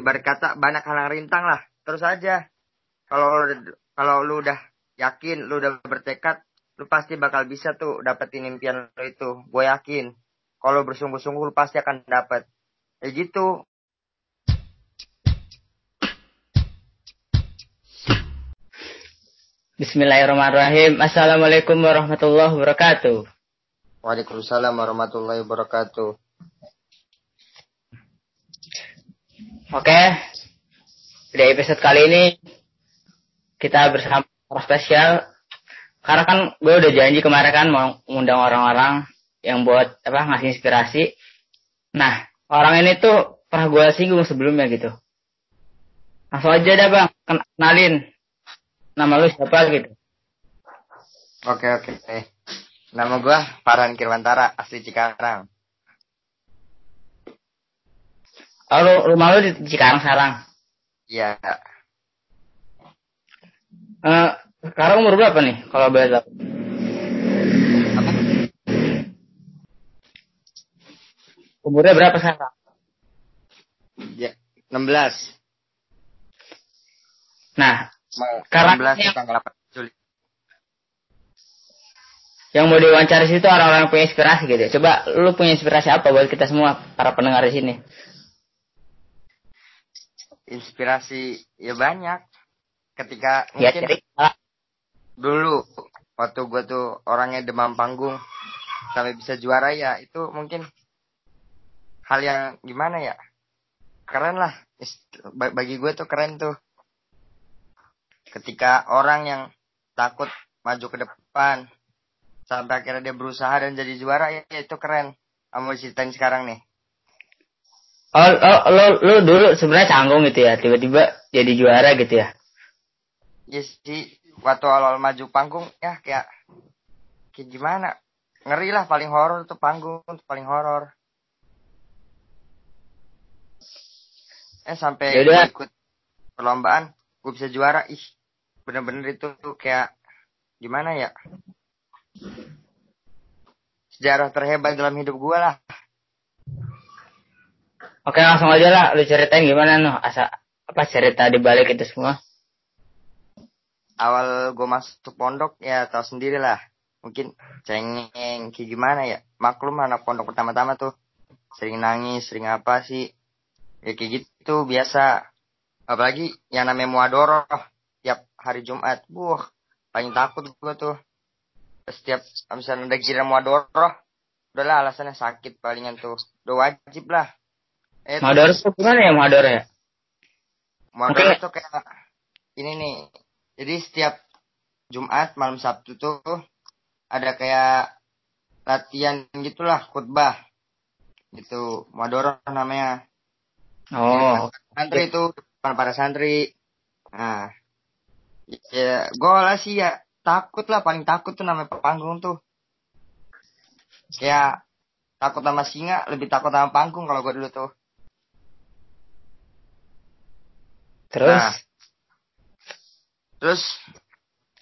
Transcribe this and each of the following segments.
ibarat kata banyak halang rintang lah terus aja kalau kalau lu udah yakin lu udah bertekad lu pasti bakal bisa tuh dapetin impian lu itu gue yakin kalau bersungguh-sungguh lu pasti akan dapet ya gitu Bismillahirrahmanirrahim. Assalamualaikum warahmatullahi wabarakatuh. Waalaikumsalam warahmatullahi wabarakatuh. Oke, di episode kali ini kita bersama orang spesial. Karena kan gue udah janji kemarin kan mau ngundang orang-orang yang buat apa ngasih inspirasi. Nah, orang ini tuh pernah gue singgung sebelumnya gitu. Langsung aja dah bang, kenalin Nama lu siapa gitu? Oke oke. Nama gua Farhan Kirwantara asli Cikarang. Oh, lu, rumah lu di Cikarang sekarang? Iya. Uh, sekarang umur berapa nih kalau boleh tahu? Apa? Umurnya berapa sekarang? Ya, 16. Nah, karena yang, tanggal 8 Juli. Yang mau diwawancara situ orang-orang punya inspirasi gitu. Coba lu punya inspirasi apa buat kita semua para pendengar di sini? Inspirasi ya banyak. Ketika ya, mungkin cerita. dulu waktu gue tuh orangnya demam panggung sampai bisa juara ya itu mungkin hal yang gimana ya? Keren lah. Bagi gue tuh keren tuh. Ketika orang yang takut maju ke depan sampai akhirnya dia berusaha dan jadi juara ya, itu keren. Kamu ceritain sekarang nih oh, oh lo lo dulu sebenarnya canggung gitu ya tiba-tiba jadi juara gitu ya? Ya sih waktu awal maju panggung ya kayak kayak gimana? Ngeri lah paling horor tuh panggung tuh paling horor. Eh sampai Yaudah. ikut perlombaan gue bisa juara. Ih bener-bener itu tuh kayak gimana ya? Sejarah terhebat dalam hidup gue lah oke langsung aja lah lu ceritain gimana noh asa apa cerita di balik itu semua awal gue masuk pondok ya tau sendiri lah mungkin cengeng kayak gimana ya maklum anak pondok pertama-tama tuh sering nangis sering apa sih ya kayak gitu biasa apalagi yang namanya muadoroh tiap hari Jumat. Buh, paling takut gue tuh. Setiap misalnya ada kira muadoroh, udahlah alasannya sakit palingan tuh. Udah wajib lah. Eh, muadoroh tuh gimana ya muadoroh ya? Muadoroh okay. tuh kayak ini nih. Jadi setiap Jumat malam Sabtu tuh ada kayak latihan gitulah khutbah. Gitu, muadoroh namanya. Oh. Santri itu para santri. Nah, Ya, gue lah sih ya takut lah paling takut tuh namanya panggung tuh. Ya takut sama singa, lebih takut sama panggung kalau gue dulu tuh. Terus? Nah, terus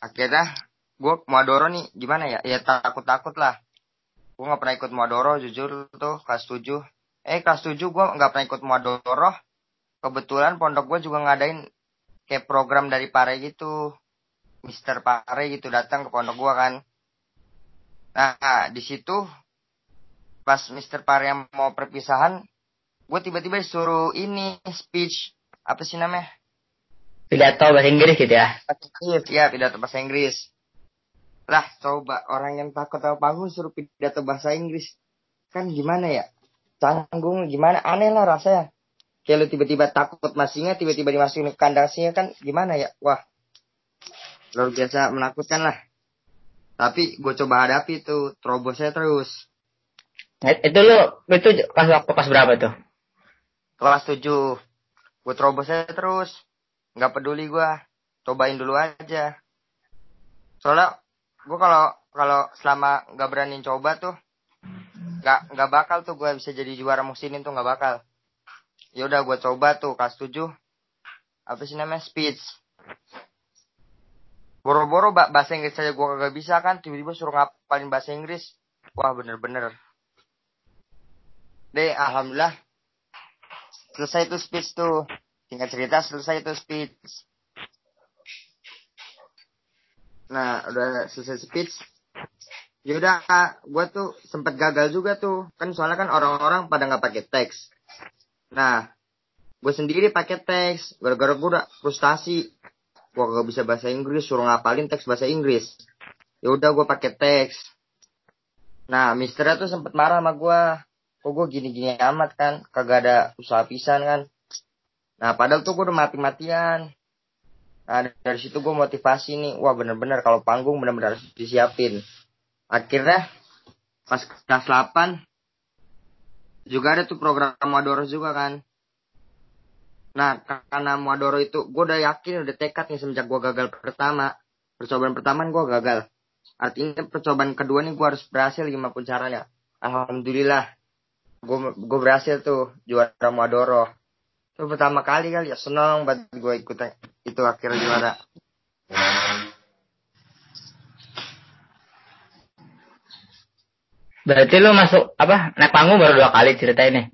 akhirnya gue Muadoro nih gimana ya? Ya takut-takut lah. Gue gak pernah ikut Muadoro jujur tuh kelas 7. Eh kelas 7 gue gak pernah ikut Muadoro. Kebetulan pondok gue juga ngadain kayak program dari Pare gitu. Mister Pare gitu datang ke pondok gua kan. Nah, di situ pas Mister Pare yang mau perpisahan, gue tiba-tiba suruh ini speech apa sih namanya? Pidato bahasa Inggris gitu ya? Iya, pidato bahasa Inggris. Lah, coba orang yang takut sama panggung suruh pidato bahasa Inggris. Kan gimana ya? Canggung gimana? Aneh lah rasanya kayak lu tiba-tiba takut masingnya tiba-tiba dimasukin ke kandang singa kan gimana ya wah luar biasa menakutkan lah tapi gue coba hadapi tuh terobosnya terus eh, itu lu itu pas waktu pas berapa tuh kelas tujuh gue terobosnya terus nggak peduli gue cobain dulu aja. Soalnya gue kalau kalau selama nggak berani coba tuh nggak nggak bakal tuh gue bisa jadi juara musim tuh nggak bakal. Ya udah gue coba tuh kelas 7 apa sih namanya? Speech boro-boro bahasa Inggris saja gue kagak bisa kan. Tiba-tiba suruh ngapalin bahasa Inggris. Wah bener-bener. Deh alhamdulillah. Selesai tuh speech tuh singkat cerita selesai itu speech. Nah udah selesai speech. Yaudah gue tuh sempet gagal juga tuh. Kan soalnya kan orang-orang pada nggak pakai teks. Nah gue sendiri pakai teks. Gara-gara gue udah frustasi. Gue gak bisa bahasa Inggris suruh ngapalin teks bahasa Inggris. Ya udah gue pakai teks. Nah misternya tuh sempet marah sama gue kok gue gini-gini amat kan? Kagak ada usaha pisan kan nah padahal tuh gue udah mati-matian nah dari situ gue motivasi nih wah bener-bener kalau panggung bener-bener harus disiapin akhirnya pas kelas 8 juga ada tuh program Madoro juga kan Nah, karena Muadoro itu, gue udah yakin, udah tekad nih semenjak gue gagal pertama. Percobaan pertama gue gagal. Artinya percobaan kedua nih gue harus berhasil gimana pun caranya. Alhamdulillah, gue berhasil tuh juara Muadoro. Itu pertama kali kali ya, seneng banget gue ikut itu akhirnya juara. Berarti lu masuk apa naik panggung baru dua kali cerita ini?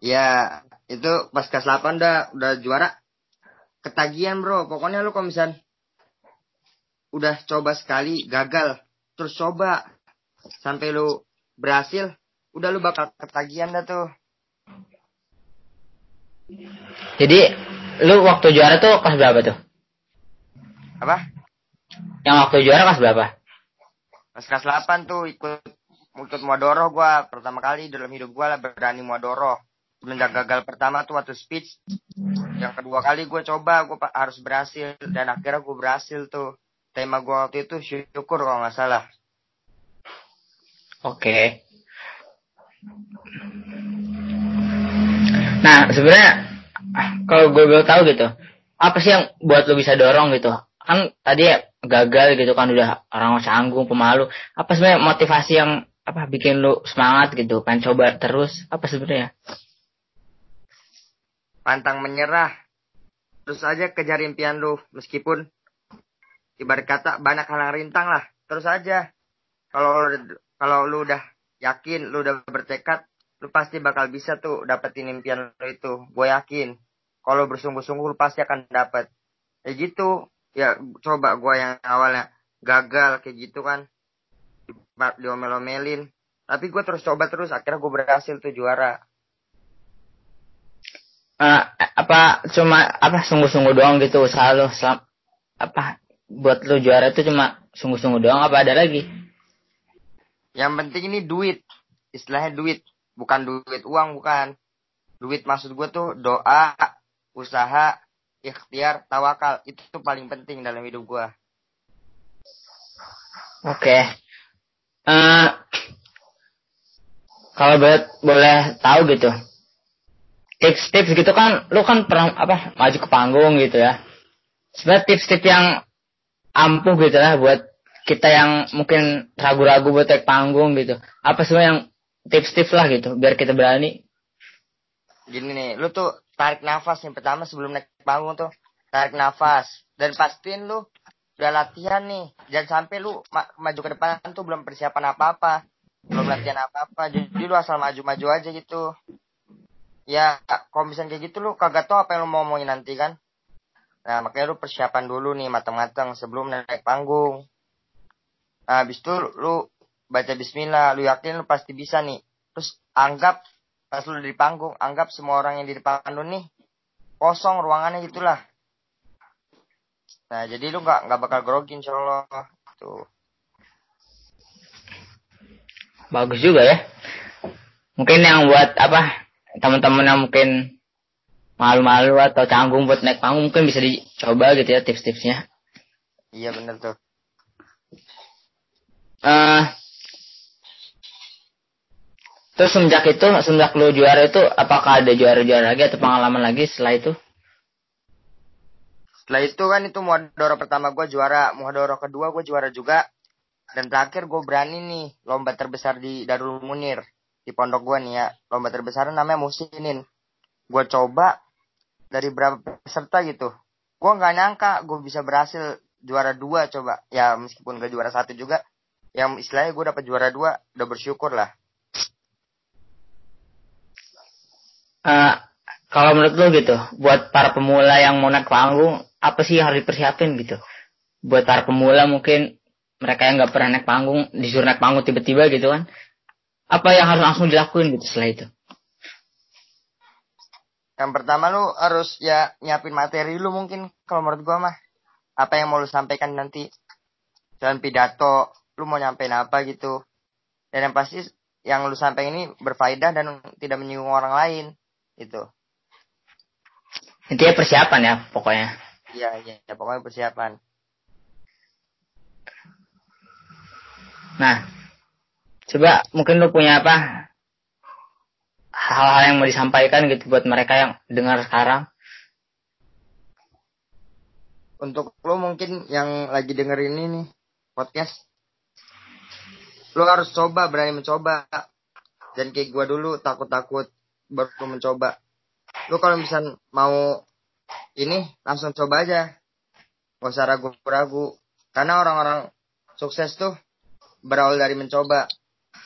Ya, itu pas kelas 8 udah udah juara ketagihan bro pokoknya lu kalau misal udah coba sekali gagal terus coba sampai lu berhasil udah lu bakal ketagihan dah tuh jadi lu waktu juara tuh kelas berapa tuh? Apa? Yang waktu juara kelas berapa? Pas kelas 8 tuh ikut ikut Modoro gua pertama kali dalam hidup gua lah berani Modoro semenjak gagal pertama tuh waktu speech. Yang kedua kali gue coba gue harus berhasil. Dan akhirnya gue berhasil tuh. Tema gue waktu itu syukur kalau nggak salah. Oke. okay. Nah sebenarnya kalau gue belum tahu gitu apa sih yang buat lo bisa dorong gitu kan tadi ya gagal gitu kan udah orang canggung pemalu apa sebenarnya motivasi yang apa bikin lo semangat gitu pengen coba terus apa sebenarnya pantang menyerah. Terus aja kejar impian lu, meskipun ibarat kata banyak halang rintang lah. Terus aja. Kalau kalau lu udah yakin, lu udah bertekad, lu pasti bakal bisa tuh dapetin impian lu itu. Gue yakin. Kalau bersungguh-sungguh lu pasti akan dapet. Ya gitu. Ya coba gue yang awalnya gagal kayak gitu kan. Diomel-omelin. Tapi gue terus coba terus, akhirnya gue berhasil tuh juara uh, apa cuma apa sungguh-sungguh doang gitu usaha lo selam, apa buat lo juara itu cuma sungguh-sungguh doang apa ada lagi? Yang penting ini duit, istilahnya duit, bukan duit uang bukan. Duit maksud gue tuh doa, usaha, ikhtiar, tawakal itu tuh paling penting dalam hidup gue. Oke. Okay. Uh, eh, kalau boleh tahu gitu, tips-tips gitu kan lu kan pernah apa maju ke panggung gitu ya sebenarnya tips-tips yang ampuh gitu lah buat kita yang mungkin ragu-ragu buat naik panggung gitu apa semua yang tips-tips lah gitu biar kita berani. Gini nih lu tuh tarik nafas yang pertama sebelum naik panggung tuh tarik nafas. Dan pastiin lu udah latihan nih. Jangan sampai lu ma maju ke depan tuh belum persiapan apa-apa. Belum latihan apa-apa jadi lu asal maju-maju aja gitu. Ya kalau misalnya kayak gitu lu kagak tau apa yang lu mau ngomongin nanti kan. Nah makanya lu persiapan dulu nih matang-matang sebelum naik panggung. Nah habis itu lu baca bismillah lu yakin lu pasti bisa nih. Terus anggap pas lu di panggung anggap semua orang yang di depan lu nih kosong ruangannya gitulah. Nah jadi lu nggak nggak bakal grogi insya Allah tuh. Bagus juga ya. Mungkin yang buat apa teman-teman yang mungkin malu-malu atau canggung buat naik panggung mungkin bisa dicoba gitu ya tips-tipsnya. Iya benar tuh. Uh, terus semenjak itu, semenjak lu juara itu, apakah ada juara-juara lagi atau pengalaman lagi setelah itu? Setelah itu kan itu Muhadoro pertama gue juara, Muhadoro kedua gue juara juga. Dan terakhir gue berani nih lomba terbesar di Darul Munir di pondok gue nih ya. Lomba terbesar namanya musinin gue coba dari berapa peserta gitu. Gue nggak nyangka gue bisa berhasil juara dua coba. Ya meskipun gak juara satu juga. Yang istilahnya gue dapat juara dua udah bersyukur lah uh, kalau menurut lu gitu, buat para pemula yang mau naik panggung, apa sih yang harus dipersiapin gitu? Buat para pemula mungkin mereka yang nggak pernah naik panggung, disuruh naik panggung tiba-tiba gitu kan, apa yang harus langsung dilakuin gitu setelah itu? Yang pertama lu harus ya nyiapin materi lu mungkin kalau menurut gua mah. Apa yang mau lu sampaikan nanti. Dan pidato, lu mau nyampein apa gitu. Dan yang pasti yang lu sampaikan ini berfaedah dan tidak menyinggung orang lain. Itu. Intinya persiapan ya pokoknya. Iya, iya, ya, pokoknya persiapan. Nah, coba mungkin lu punya apa hal-hal yang mau disampaikan gitu buat mereka yang dengar sekarang? Untuk lo mungkin yang lagi denger ini nih podcast, lo harus coba berani mencoba. Dan kayak gua dulu takut-takut baru mencoba. Lo kalau misal mau ini langsung coba aja, gak usah ragu-ragu. Karena orang-orang sukses tuh berawal dari mencoba.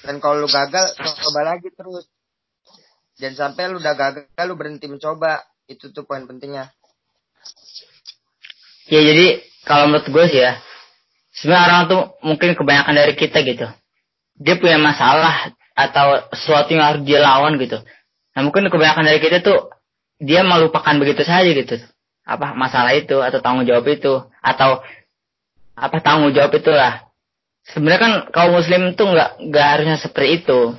Dan kalau lu gagal, coba lagi terus. Jangan sampai lu udah gagal, lu berhenti mencoba. Itu tuh poin pentingnya. Ya jadi kalau menurut gue sih ya, sebenarnya orang tuh mungkin kebanyakan dari kita gitu. Dia punya masalah atau sesuatu yang harus dia lawan gitu. Nah mungkin kebanyakan dari kita tuh dia melupakan begitu saja gitu. Apa masalah itu atau tanggung jawab itu atau apa tanggung jawab itulah. Sebenarnya kan kaum muslim tuh nggak nggak harusnya seperti itu.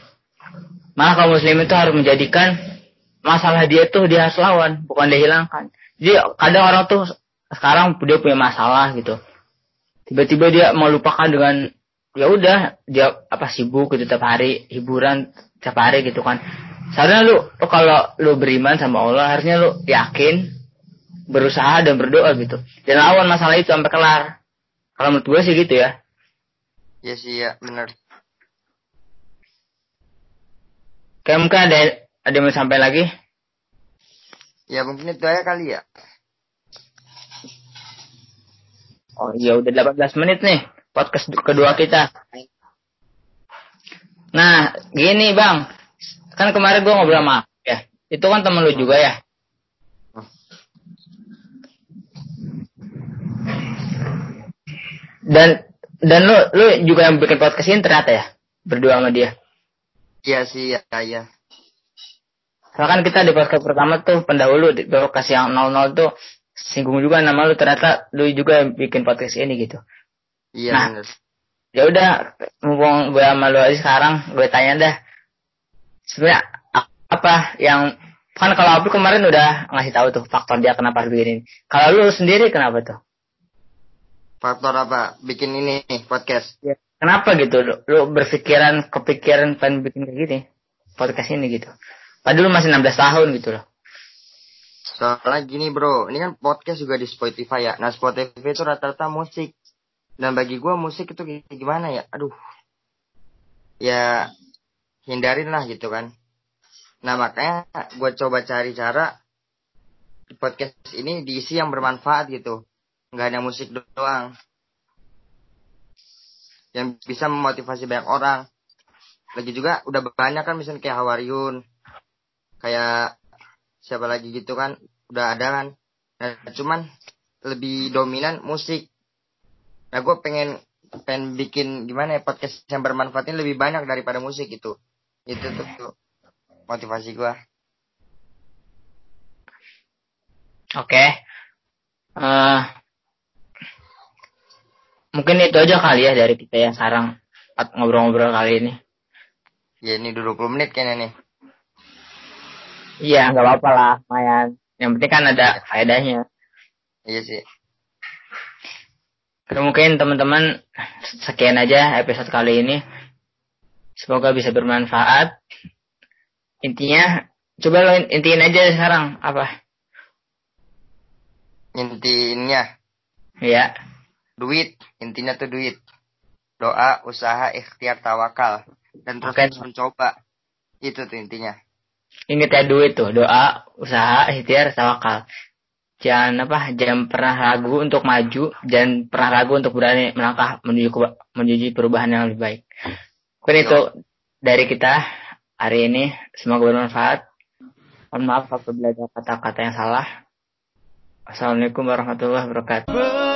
Malah kaum muslim itu harus menjadikan masalah dia tuh dia harus lawan, bukan dia hilangkan. Jadi kadang orang tuh sekarang dia punya masalah gitu. Tiba-tiba dia melupakan dengan ya udah dia apa sibuk gitu tiap hari hiburan tiap hari gitu kan. Seharusnya lu, lu kalau lu beriman sama Allah harusnya lu yakin berusaha dan berdoa gitu. Dan lawan masalah itu sampai kelar. Kalau menurut gue sih gitu ya. Iya sih ya benar. Kayak mungkin ada ada yang mau sampai lagi? Ya mungkin itu aja kali ya. Oh iya udah 18 menit nih podcast kedua kita. Nah gini bang, kan kemarin gua ngobrol sama ya, itu kan temen lu juga ya. Dan dan lu lu juga yang bikin podcast ini ternyata ya berdua sama dia. Iya sih, ya, ya. Soalnya kan kita di podcast pertama tuh pendahulu di podcast yang 00 tuh singgung juga nama lu ternyata lu juga bikin podcast ini gitu. Iya nah. Ya udah, mumpung gue sama lu aja sekarang, gue tanya dah. Sebenarnya apa yang kan kalau aku kemarin udah ngasih tahu tuh faktor dia kenapa harus bikin ini. Kalau lu sendiri kenapa tuh? Faktor apa? Bikin ini podcast. Ya. Kenapa gitu lu, lu berpikiran kepikiran pengen bikin kayak gini podcast ini gitu? Padahal lu masih 16 tahun gitu loh. Soalnya gini bro, ini kan podcast juga di Spotify ya. Nah Spotify itu rata-rata musik. Dan bagi gue musik itu gimana ya? Aduh. Ya hindarin lah gitu kan. Nah makanya gue coba cari cara podcast ini diisi yang bermanfaat gitu. Nggak hanya musik doang yang bisa memotivasi banyak orang. Lagi juga udah banyak kan misalnya kayak Hawariun, kayak siapa lagi gitu kan, udah ada kan. Nah, cuman lebih dominan musik. Nah gue pengen pengen bikin gimana ya podcast yang bermanfaat ini lebih banyak daripada musik itu. Itu tuh, motivasi gue. Oke. Okay. Uh, mungkin itu aja kali ya dari kita yang sekarang ngobrol-ngobrol kali ini. Ya ini 20 menit kayaknya nih. Iya, nggak apa-apa lah, lumayan. Yang penting kan ada faedahnya. Iya sih. Mungkin teman-teman sekian aja episode kali ini. Semoga bisa bermanfaat. Intinya, coba lo intiin aja sekarang apa? Intinya. Iya. Duit, intinya tuh duit. Doa, usaha, ikhtiar, tawakal. Dan terus terus mencoba. Itu tuh intinya. Ingat ya duit tuh, doa, usaha, ikhtiar, tawakal. Jangan apa, jangan pernah ragu untuk maju, jangan pernah ragu untuk berani melangkah menuju menuju perubahan yang lebih baik. Mungkin itu dari kita hari ini. Semoga bermanfaat. Mohon maaf apabila ada kata-kata yang salah. Assalamualaikum warahmatullahi wabarakatuh.